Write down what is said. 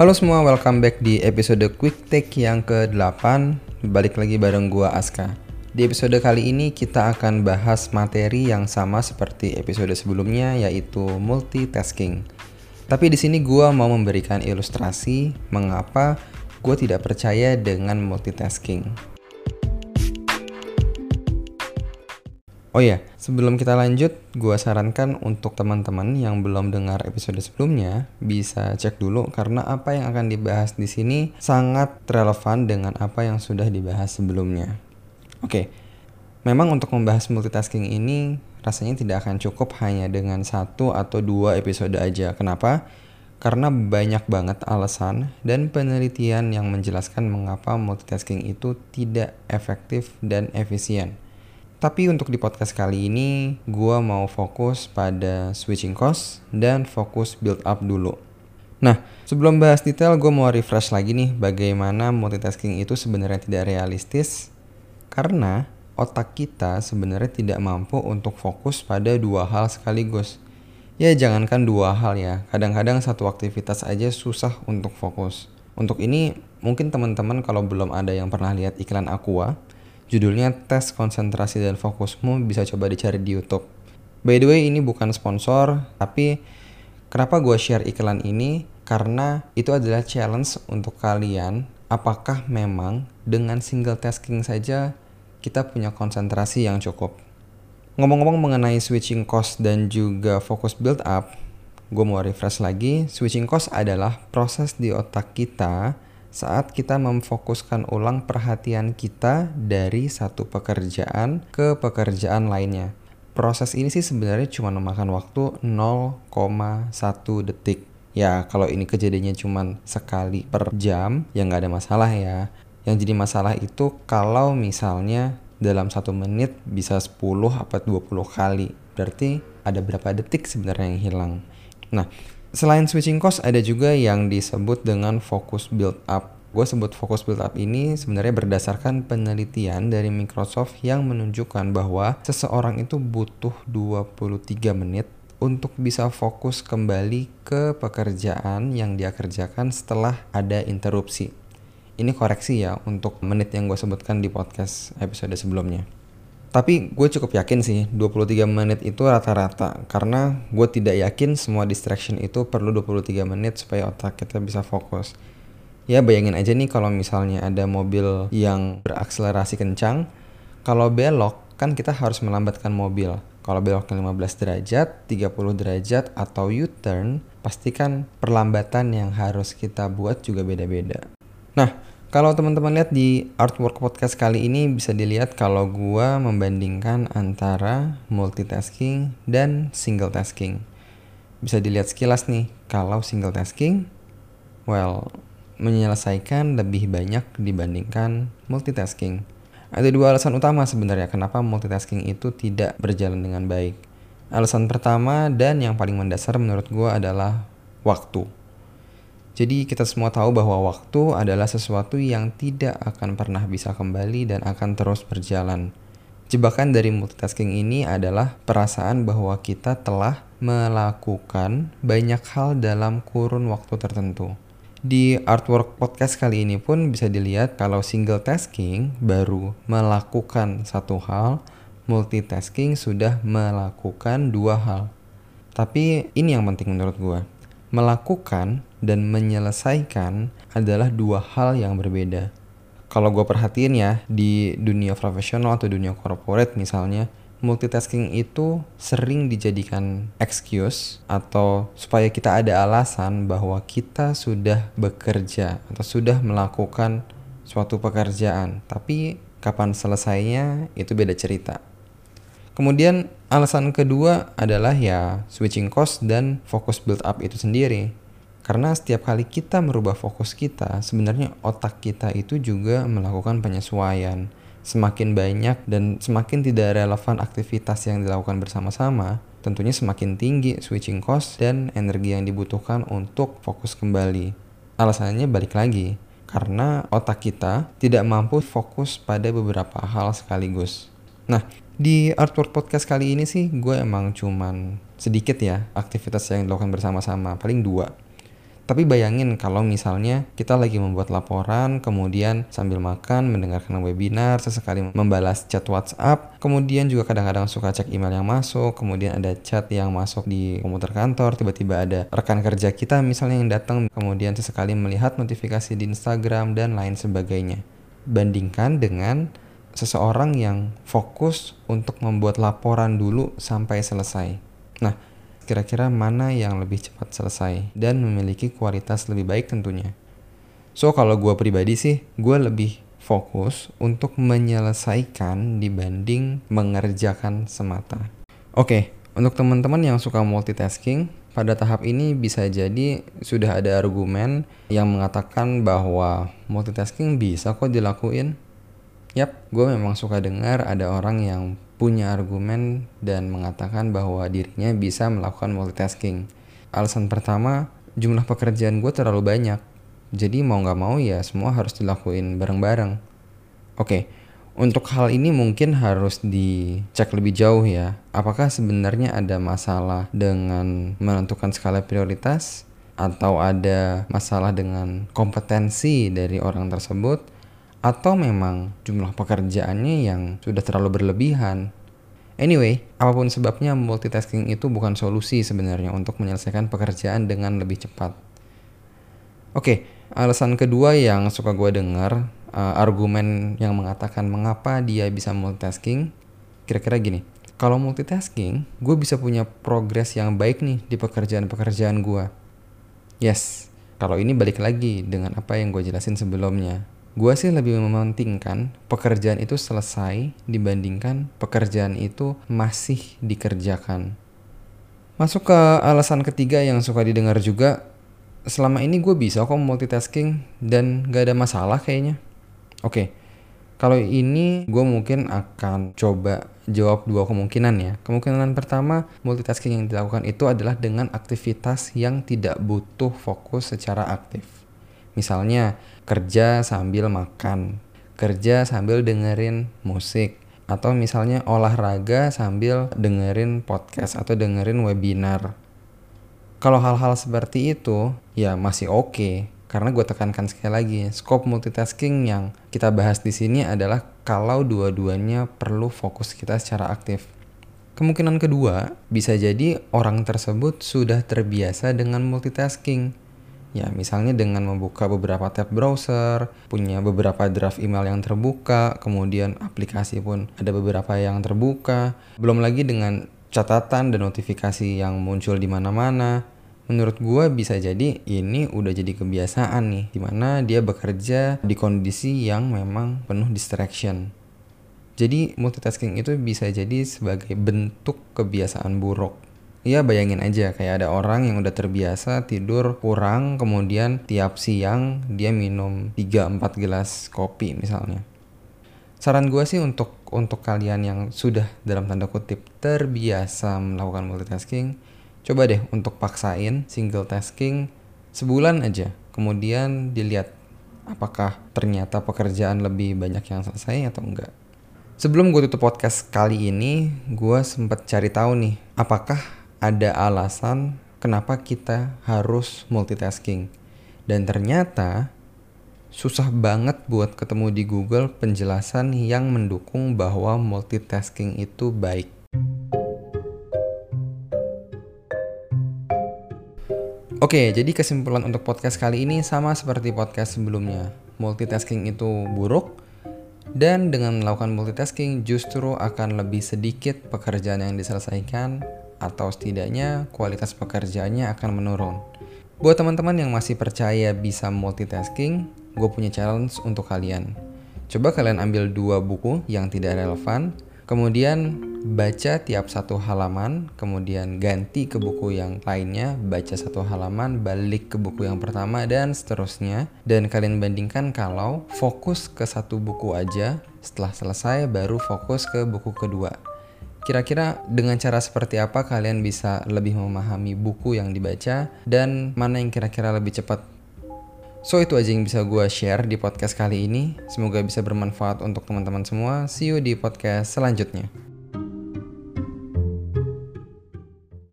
Halo semua, welcome back di episode Quick Take yang ke-8 Balik lagi bareng gua Aska. Di episode kali ini kita akan bahas materi yang sama seperti episode sebelumnya yaitu multitasking. Tapi di sini gua mau memberikan ilustrasi mengapa gue tidak percaya dengan multitasking Oh ya, sebelum kita lanjut, gue sarankan untuk teman-teman yang belum dengar episode sebelumnya bisa cek dulu karena apa yang akan dibahas di sini sangat relevan dengan apa yang sudah dibahas sebelumnya. Oke, memang untuk membahas multitasking ini rasanya tidak akan cukup hanya dengan satu atau dua episode aja. Kenapa? Karena banyak banget alasan dan penelitian yang menjelaskan mengapa multitasking itu tidak efektif dan efisien. Tapi untuk di podcast kali ini, gue mau fokus pada switching cost dan fokus build up dulu. Nah, sebelum bahas detail, gue mau refresh lagi nih bagaimana multitasking itu sebenarnya tidak realistis. Karena otak kita sebenarnya tidak mampu untuk fokus pada dua hal sekaligus. Ya jangankan dua hal ya, kadang-kadang satu aktivitas aja susah untuk fokus. Untuk ini, mungkin teman-teman kalau belum ada yang pernah lihat iklan Aqua, Judulnya Tes Konsentrasi dan Fokusmu bisa coba dicari di YouTube. By the way, ini bukan sponsor, tapi kenapa gue share iklan ini? Karena itu adalah challenge untuk kalian. Apakah memang dengan single tasking saja kita punya konsentrasi yang cukup? Ngomong-ngomong mengenai switching cost dan juga fokus build up, gue mau refresh lagi. Switching cost adalah proses di otak kita saat kita memfokuskan ulang perhatian kita dari satu pekerjaan ke pekerjaan lainnya. Proses ini sih sebenarnya cuma memakan waktu 0,1 detik. Ya kalau ini kejadiannya cuma sekali per jam ya nggak ada masalah ya. Yang jadi masalah itu kalau misalnya dalam satu menit bisa 10 atau 20 kali. Berarti ada berapa detik sebenarnya yang hilang. Nah, Selain switching cost ada juga yang disebut dengan focus build up. Gue sebut focus build up ini sebenarnya berdasarkan penelitian dari Microsoft yang menunjukkan bahwa seseorang itu butuh 23 menit untuk bisa fokus kembali ke pekerjaan yang dia kerjakan setelah ada interupsi. Ini koreksi ya untuk menit yang gue sebutkan di podcast episode sebelumnya. Tapi gue cukup yakin sih 23 menit itu rata-rata karena gue tidak yakin semua distraction itu perlu 23 menit supaya otak kita bisa fokus. Ya bayangin aja nih kalau misalnya ada mobil yang berakselerasi kencang, kalau belok kan kita harus melambatkan mobil. Kalau beloknya 15 derajat, 30 derajat atau U-turn, pastikan perlambatan yang harus kita buat juga beda-beda. Nah, kalau teman-teman lihat di artwork podcast kali ini bisa dilihat kalau gua membandingkan antara multitasking dan single tasking. Bisa dilihat sekilas nih, kalau single tasking, well, menyelesaikan lebih banyak dibandingkan multitasking. Ada dua alasan utama sebenarnya kenapa multitasking itu tidak berjalan dengan baik. Alasan pertama dan yang paling mendasar menurut gua adalah waktu jadi kita semua tahu bahwa waktu adalah sesuatu yang tidak akan pernah bisa kembali dan akan terus berjalan. Jebakan dari multitasking ini adalah perasaan bahwa kita telah melakukan banyak hal dalam kurun waktu tertentu. Di artwork podcast kali ini pun bisa dilihat kalau single tasking baru melakukan satu hal, multitasking sudah melakukan dua hal. Tapi ini yang penting menurut gue melakukan dan menyelesaikan adalah dua hal yang berbeda. Kalau gue perhatiin ya, di dunia profesional atau dunia corporate misalnya, multitasking itu sering dijadikan excuse atau supaya kita ada alasan bahwa kita sudah bekerja atau sudah melakukan suatu pekerjaan. Tapi kapan selesainya itu beda cerita. Kemudian alasan kedua adalah ya switching cost dan fokus build up itu sendiri. Karena setiap kali kita merubah fokus kita, sebenarnya otak kita itu juga melakukan penyesuaian. Semakin banyak dan semakin tidak relevan aktivitas yang dilakukan bersama-sama, tentunya semakin tinggi switching cost dan energi yang dibutuhkan untuk fokus kembali. Alasannya balik lagi, karena otak kita tidak mampu fokus pada beberapa hal sekaligus. Nah, di artwork podcast kali ini sih gue emang cuman sedikit ya aktivitas yang dilakukan bersama-sama, paling dua. Tapi bayangin kalau misalnya kita lagi membuat laporan, kemudian sambil makan, mendengarkan webinar, sesekali membalas chat WhatsApp, kemudian juga kadang-kadang suka cek email yang masuk, kemudian ada chat yang masuk di komputer kantor, tiba-tiba ada rekan kerja kita misalnya yang datang, kemudian sesekali melihat notifikasi di Instagram dan lain sebagainya. Bandingkan dengan seseorang yang fokus untuk membuat laporan dulu sampai selesai. Nah, kira-kira mana yang lebih cepat selesai dan memiliki kualitas lebih baik tentunya. So kalau gue pribadi sih, gue lebih fokus untuk menyelesaikan dibanding mengerjakan semata. Oke, untuk teman-teman yang suka multitasking, pada tahap ini bisa jadi sudah ada argumen yang mengatakan bahwa multitasking bisa kok dilakuin. Yap, gue memang suka dengar ada orang yang punya argumen dan mengatakan bahwa dirinya bisa melakukan multitasking. Alasan pertama, jumlah pekerjaan gue terlalu banyak. Jadi mau nggak mau ya semua harus dilakuin bareng-bareng. Oke, untuk hal ini mungkin harus dicek lebih jauh ya. Apakah sebenarnya ada masalah dengan menentukan skala prioritas? Atau ada masalah dengan kompetensi dari orang tersebut? Atau memang jumlah pekerjaannya yang sudah terlalu berlebihan. Anyway, apa pun sebabnya multitasking itu bukan solusi sebenarnya untuk menyelesaikan pekerjaan dengan lebih cepat. Oke, alasan kedua yang suka gue dengar, uh, argumen yang mengatakan mengapa dia bisa multitasking, kira-kira gini. Kalau multitasking, gue bisa punya progres yang baik nih di pekerjaan-pekerjaan gue. Yes, kalau ini balik lagi dengan apa yang gue jelasin sebelumnya Gua sih lebih mementingkan pekerjaan itu selesai dibandingkan pekerjaan itu masih dikerjakan. Masuk ke alasan ketiga yang suka didengar juga, selama ini gue bisa kok multitasking dan gak ada masalah kayaknya. Oke, kalau ini gue mungkin akan coba jawab dua kemungkinan ya. Kemungkinan pertama, multitasking yang dilakukan itu adalah dengan aktivitas yang tidak butuh fokus secara aktif. Misalnya kerja sambil makan, kerja sambil dengerin musik, atau misalnya olahraga sambil dengerin podcast atau dengerin webinar. Kalau hal-hal seperti itu ya masih oke okay, karena gue tekankan sekali lagi scope multitasking yang kita bahas di sini adalah kalau dua-duanya perlu fokus kita secara aktif. Kemungkinan kedua bisa jadi orang tersebut sudah terbiasa dengan multitasking Ya, misalnya dengan membuka beberapa tab browser, punya beberapa draft email yang terbuka, kemudian aplikasi pun ada beberapa yang terbuka, belum lagi dengan catatan dan notifikasi yang muncul di mana-mana. Menurut gue bisa jadi ini udah jadi kebiasaan nih, di mana dia bekerja di kondisi yang memang penuh distraction. Jadi multitasking itu bisa jadi sebagai bentuk kebiasaan buruk Iya bayangin aja kayak ada orang yang udah terbiasa tidur kurang kemudian tiap siang dia minum 3-4 gelas kopi misalnya. Saran gue sih untuk untuk kalian yang sudah dalam tanda kutip terbiasa melakukan multitasking, coba deh untuk paksain single tasking sebulan aja. Kemudian dilihat apakah ternyata pekerjaan lebih banyak yang selesai atau enggak. Sebelum gue tutup podcast kali ini, gue sempat cari tahu nih, apakah ada alasan kenapa kita harus multitasking. Dan ternyata susah banget buat ketemu di Google penjelasan yang mendukung bahwa multitasking itu baik. Oke, jadi kesimpulan untuk podcast kali ini sama seperti podcast sebelumnya. Multitasking itu buruk, dan dengan melakukan multitasking justru akan lebih sedikit pekerjaan yang diselesaikan atau setidaknya kualitas pekerjaannya akan menurun. Buat teman-teman yang masih percaya bisa multitasking, gue punya challenge untuk kalian. Coba kalian ambil dua buku yang tidak relevan, kemudian baca tiap satu halaman, kemudian ganti ke buku yang lainnya, baca satu halaman, balik ke buku yang pertama, dan seterusnya. Dan kalian bandingkan kalau fokus ke satu buku aja, setelah selesai baru fokus ke buku kedua. Kira-kira dengan cara seperti apa kalian bisa lebih memahami buku yang dibaca dan mana yang kira-kira lebih cepat? So itu aja yang bisa gue share di podcast kali ini. Semoga bisa bermanfaat untuk teman-teman semua. See you di podcast selanjutnya.